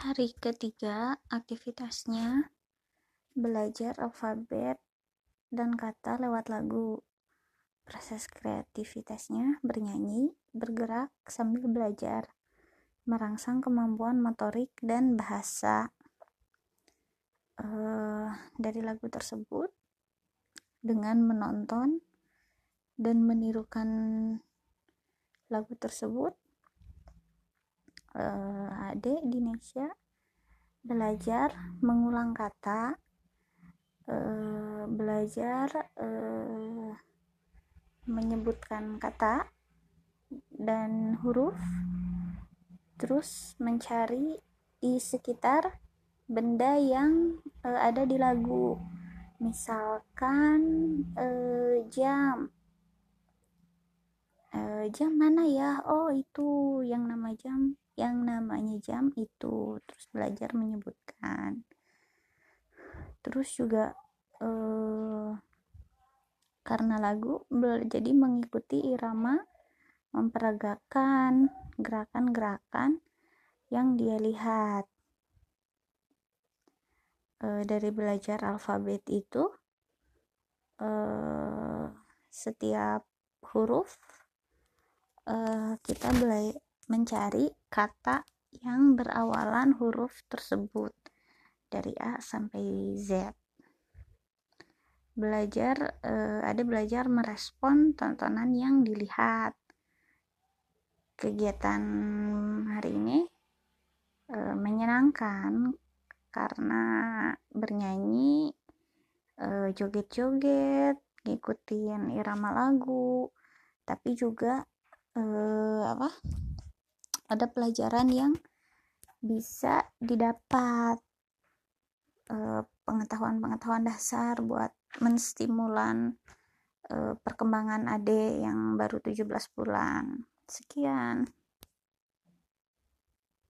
Hari ketiga, aktivitasnya belajar alfabet dan kata lewat lagu. Proses kreativitasnya bernyanyi, bergerak sambil belajar, merangsang kemampuan motorik dan bahasa. Uh, dari lagu tersebut, dengan menonton dan menirukan lagu tersebut, uh, adik di Indonesia belajar mengulang kata uh, belajar uh, menyebutkan kata dan huruf terus mencari di sekitar benda yang uh, ada di lagu. Misalkan uh, jam. Uh, jam mana ya? Oh itu yang nama jam yang namanya jam itu terus belajar menyebutkan. Terus juga eh, karena lagu jadi mengikuti irama memperagakan gerakan-gerakan yang dia lihat. E, dari belajar alfabet itu e, setiap huruf e, kita bela mencari kata yang berawalan huruf tersebut dari A sampai Z. Belajar eh, ada belajar merespon tontonan yang dilihat. Kegiatan hari ini eh, menyenangkan karena bernyanyi, eh, joget-joget, ngikutin irama lagu, tapi juga eh, apa? Ada pelajaran yang bisa didapat eh, pengetahuan-pengetahuan dasar buat menstimulan uh, perkembangan adik yang baru 17 bulan. Sekian.